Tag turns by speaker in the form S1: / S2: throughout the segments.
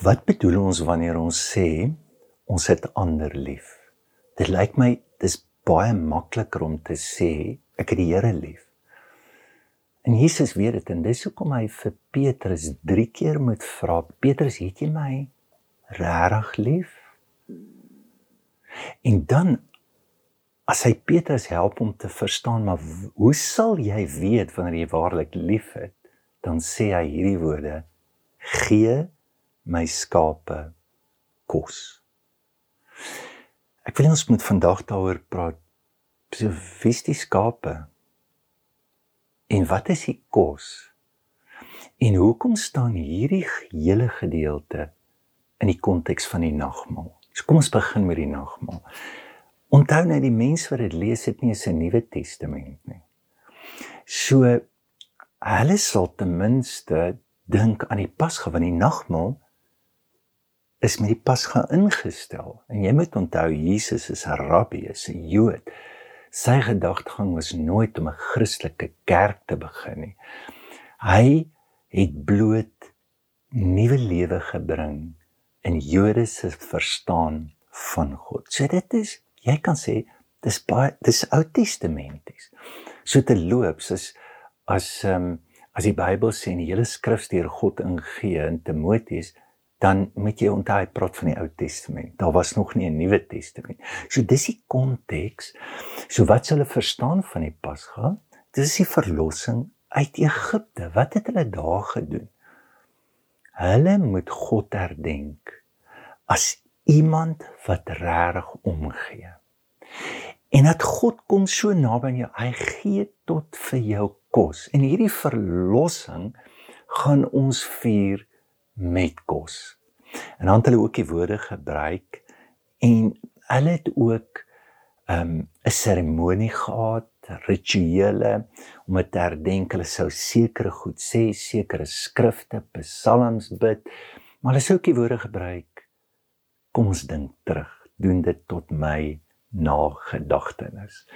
S1: Wat bedoel ons wanneer ons sê ons het ander lief? Dit lyk my dis baie makliker om te sê ek het die Here lief. En Jesus weet dit en dis hoekom hy vir Petrus 3 keer moet vra, Petrus, het jy my regtig lief? En dan as hy Petrus help om te verstaan, maar hoe sal jy weet wanneer jy waarlik liefhet? Dan sê hy hierdie woorde: Gee my skape kos. Ek wil ons moet vandag daaroor praat. So vis die skape. En wat is die kos? En hoekom staan hierdie hele gedeelte in die konteks van die nagmaal? So kom ons begin met die nagmaal. Onthou net die mense wat dit lees het nie 'n Nuwe Testament nie. So hulle sal ten minste dink aan die Pasga van die nagmaal is met die Pasga ingestel. En jy moet onthou Jesus is 'n rabbi, is 'n Jood. Sy gedagtegang was nooit om 'n Christelike kerk te begin nie. Hy het bloot nuwe lewe gebring in Jode se verstaan van God. So dit is jy kan sê dis baie dis Ou Testamenties. So te loop soos as ehm um, as die Bybel sê en die hele skrif deur God ingegee in Timoteus, dan moet jy onthou hy praat van die Ou Testament. Daar was nog nie 'n Nuwe Testament. So dis die konteks. So wat s'hulle verstaan van die Pasga? Dis die verlossing uit Egipte. Wat het hulle daar gedoen? Hulle moet God herdenk as iemand wat regtig omgee. En dat God kom so naby aan jou, hy gee tot vir jou kos. En hierdie verlossing gaan ons vier met kos. En dan het hulle ook die woorde gebruik en hulle het ook 'n um, 'n seremonie gehad, rituele om te herdenk. Hulle sou sekere goed sê, sekere skrifte, psalms bid, maar hulle sou ook die woorde gebruik. Kom ons dink terug, doen dit tot my nagedagtenis.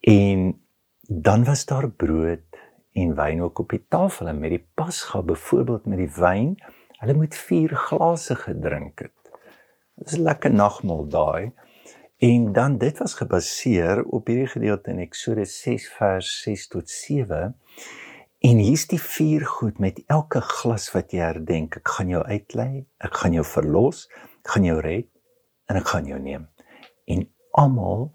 S1: En dan was daar brood en wyn ook op die tafel en met die pasga byvoorbeeld met die wyn, hulle moet 4 glase gedrink het. Dit is 'n lekker nagmaal daai. En dan dit was gebaseer op hierdie gedeelte in Eksodus 6 vers 6 tot 7. En hier's die vier goed met elke glas wat jy herdenk. Ek gaan jou uitlei, ek gaan jou verlos, ek gaan jou red en ek gaan jou neem. En almal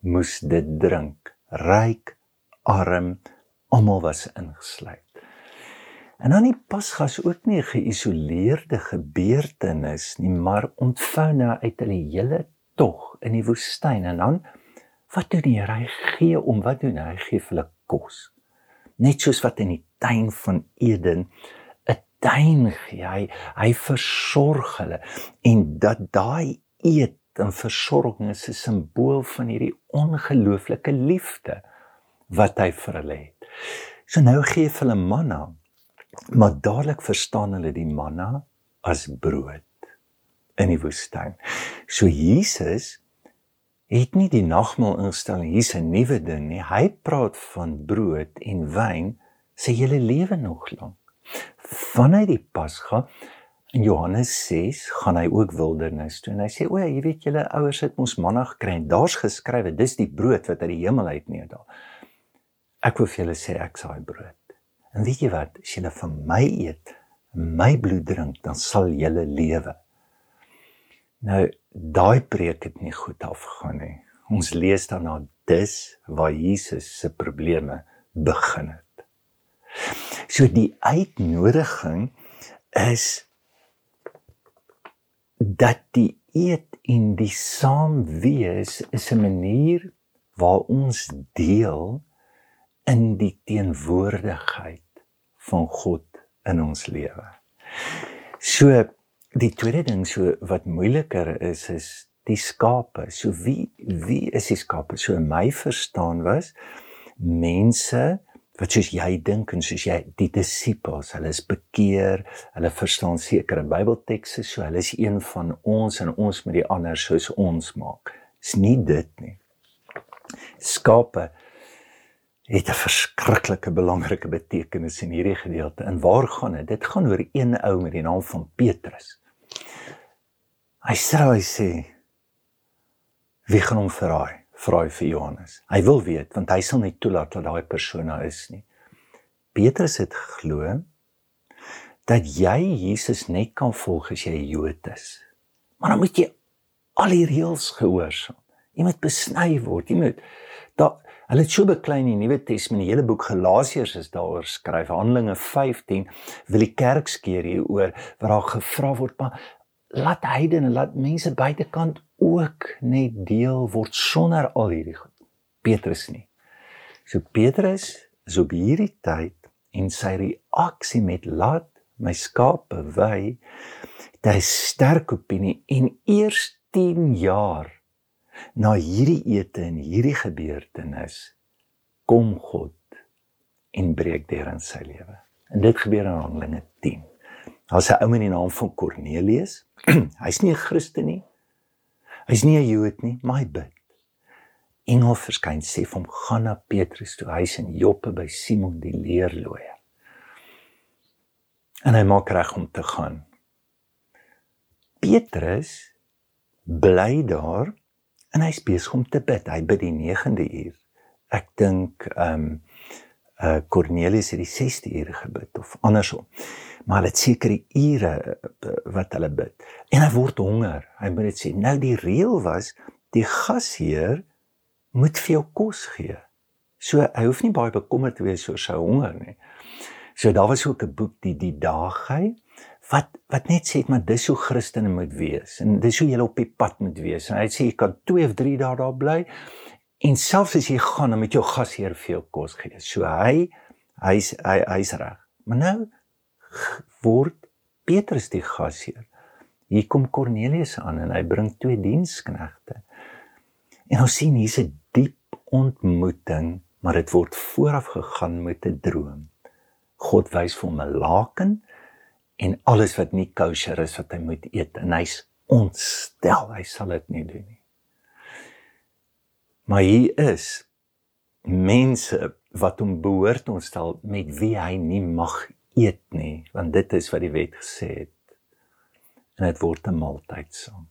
S1: moes dit drink. Ryk, arm, almal was ingesluit. En dan die Pasgas ook nie 'n geïsoleerde gebeurtenis nie, maar ontvou nou uit hulle hele tog in die woestyn en dan wat doen die Here? Hy gee om wat doen hy? Hy gee hulle kos. Net soos wat in die tuin van Eden 'n tuin gee. Hy hy versorg hulle en dat daai eet en versorging is 'n simbool van hierdie ongelooflike liefde wat hy vir hulle het. So nou gee hulle manna, maar dadelik verstaan hulle die manna as brood in die woestyn. So Jesus het nie die nagmaal instel hier's 'n nuwe ding nie. Hy praat van brood en wyn sy hele lewe nog lank. Vanuit die Pasga In Johannes 6 gaan hy ook wildernis toe en hy sê o, jy weet julle ouers het ons manna gekry en daar's geskrywe dis die brood wat uit die hemel uit neerdal. Ek wil vir julle sê ek saai brood. En weet jy wat, as julle van my eet, my bloed drink, dan sal julle lewe. Nou daai preek het nie goed afgegaan nie. Ons lees daarna dis waar Jesus se probleme begin het. So die uitnodiging is dat die eet en die saam wees is 'n manier waar ons deel in die teenwoordigheid van God in ons lewe. So die tweede ding so wat moeiliker is is die skape. So wie wie is die skape? So my verstaan was mense wat soos jy dink en soos jy die disippels, hulle is bekeer, hulle verstaan sekere Bybeltekste, so hulle is een van ons en ons met die ander soos ons maak. Dis nie dit nie. Skape het 'n verskriklike belangrike betekenis in hierdie gedeelte. En waar gaan dit? Dit gaan oor een ou met die naam van Petrus. Hy sê hy sê wie gaan hom verraai? Vra hy vir Johannes. Hy wil weet want hy sal nie toelaat dat daai persoon daar is nie. Petrus het geglo dat jy Jesus net kan volg as jy 'n Jood is. Maar dan moet jy al die reëls gehoorsaam. Jy moet besny word. Jy moet daar hulle het so beklei in die Nuwe Testament, die hele boek Galasiërs is daaroor skryf. Handelinge 15 wil die kerk skeer hier oor waar daar gevra word, maar laat heidene, laat mense buitekant ook net deel word sonder al hierdie. Petrus nie. So Petrus is op hierdie tyd en sy reaksie met laat my skape wy, hy sterk opinie en eers 10 jaar na hierdie ete en hierdie gebeurtenis kom God en breek deur in sy lewe. En dit gebeur in Handelinge 10. Daar's 'n ou met die naam van Kornelius. Hy's nie 'n Christen nie. Hy's nie 'n Jood nie, maar hy bid. Engel verskyn sê vir hom gaan na Petrus toe, hy's in Joppe by Simon die leerlooier. En hy maak reg om te gaan. Petrus bly daar en hy's besig om te bid. Hy bid die 9de uur. Ek dink ehm um, uh Cornelius het die 6de uur gebid of andersom. Maar dit seker die ure uh, wat hulle bid. En hy word honger. Hy moet dit sê. Nou die reël was die gasheer moet vir jou kos gee. So hy hoef nie baie bekommerd te wees oor sy honger nie. So daar was ook 'n boek die die daaghy wat wat net sê maar dis hoe Christene moet wees en dis hoe jy op die pad moet wees. En hy sê jy kan 2 of 3 dae daar bly en selfs as jy gaan dan met jou gasheer veel kos gee. So hy hy's hy hy's reg. Maar nou word Petrus die gasheer. Hier kom Kornelius aan en hy bring twee diensknegte. En ons sien hier's 'n diep ontmoeting, maar dit word vooraf gegaan met 'n droom. God wys vir hom 'n laken en alles wat nie kosher is wat hy moet eet en hy's ontstel hy sal dit nie doen nie. Maar hier is mense wat hom behoort ontstel met wie hy nie mag eet nie want dit is wat die wet gesê het. En dit word 'n maaltyd saam.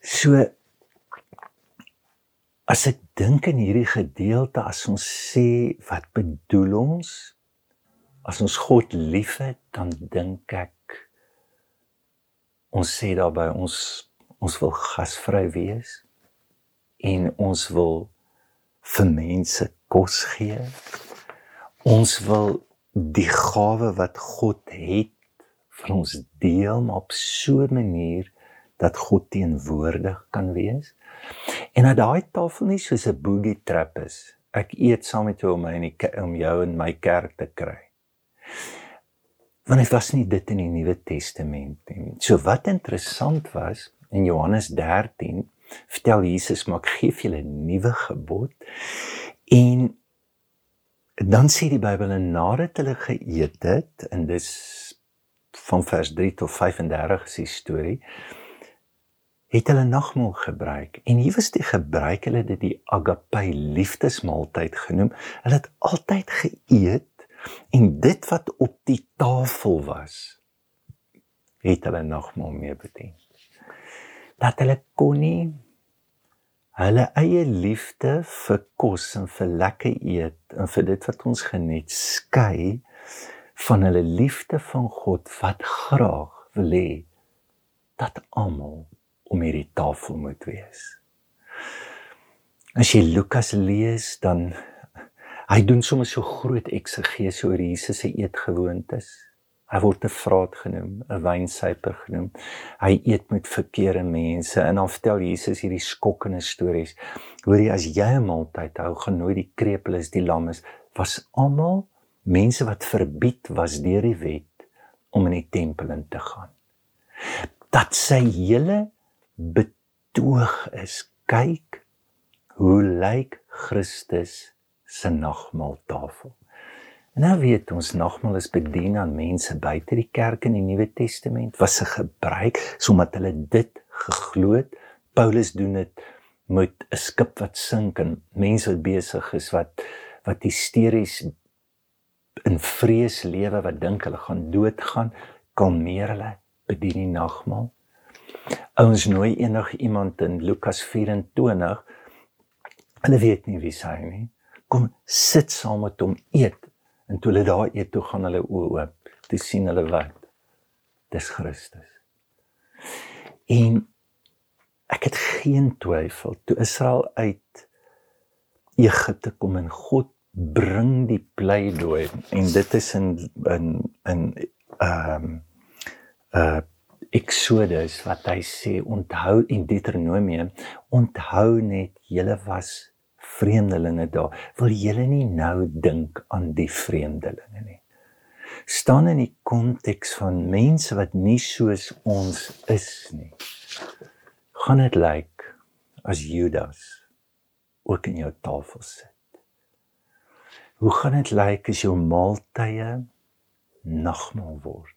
S1: So As ek dink in hierdie gedeelte as ons sê wat bedoel ons as ons God liefhet dan dink ek ons sê daarby ons ons wil gasvry wees en ons wil vir mense kos gee. Ons wil die gawe wat God het vir ons deel maar op so 'n manier dat God teenwoordig kan wees. En dat daai tafel nie soos 'n boogie trap is. Ek eet saam met jou om my in die om jou in my kerk te kry. Want dit was nie dit in die Nuwe Testament nie. So wat interessant was in Johannes 13 vertel Jesus maar ek gee vir julle 'n nuwe gebod. En dan sê die Bybel en nadat hulle geëet het en dis van vers 3 tot 35 is die storie het hulle nagmaal gebruik. En hier was die gebruik hulle dit die agape liefdesmaaltyd genoem. Hulle het altyd geëet en dit wat op die tafel was het hulle nagmaal mee bedien dat hulle kon nie hulle eie liefde vir kos en vir lekker eet en vir dit wat ons geniet skei van hulle liefde van God wat graag wil hê dat almal om hierdie tafel moet wees. As jy Lukas lees, dan hy doen sommer so groot eksegese oor Jesus se eetgewoontes. Hy word 'n vraat genoem, 'n wynsuiper genoem. Hy eet met verkeerde mense en dan vertel Jesus hierdie skokkende stories. Hoorie, as jy 'n maaltyd hou, gaan nooit die krepeles, die lammes was almal mense wat verbied was deur die wet om in die tempel in te gaan. Dat sy hele betoog is. Kyk hoe lyk Christus se nagmaaltafel. En nou weet ons nagmaal is bedien aan mense buite die kerk in die Nuwe Testament was 'n gebruik sodat hulle dit geglo het. Paulus doen dit met 'n skip wat sink en mense wat besig is wat wat hysteries in vrees lewe wat dink hulle gaan doodgaan, kalmeer hulle bedien die nagmaal. Ouens nooi enig iemand in Lukas 24. Hulle weet nie wie hy nie. Kom sit saam met hom eet en toe hulle daar eet toe gaan hulle oë oop. Toe sien hulle wat? Dis Christus. En ek het geen twyfel toe Israel uit Egipte kom en God bring die pleidooi en dit is in in in ehm um, uh Exodus wat hy sê onthou in Deuteronomium onthou net julle was vreemdelinge daar wil julle nie nou dink aan die vreemdelinge nie staan in die konteks van mense wat nie soos ons is nie gaan dit lyk as Judas ook in jou tafel sit Hoe gaan dit lyk as jou maaltye nagmaal word?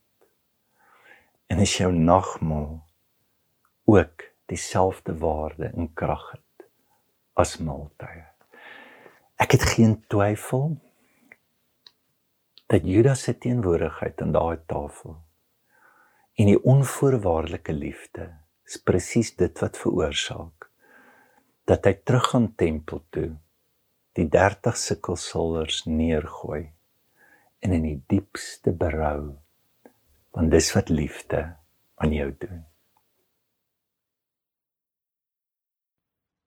S1: En as jou nagmaal ook dieselfde waarde en krag het as maaltye. Ek het geen twyfel dat Judas se teenwoordigheid aan daai tafel en die onvoorwaardelike liefde is presies dit wat veroorsaak dat hy terug gaan tempel toe die 30 sikkelsalwers neergooi en in die diepste berou want dis wat liefde aan jou doen.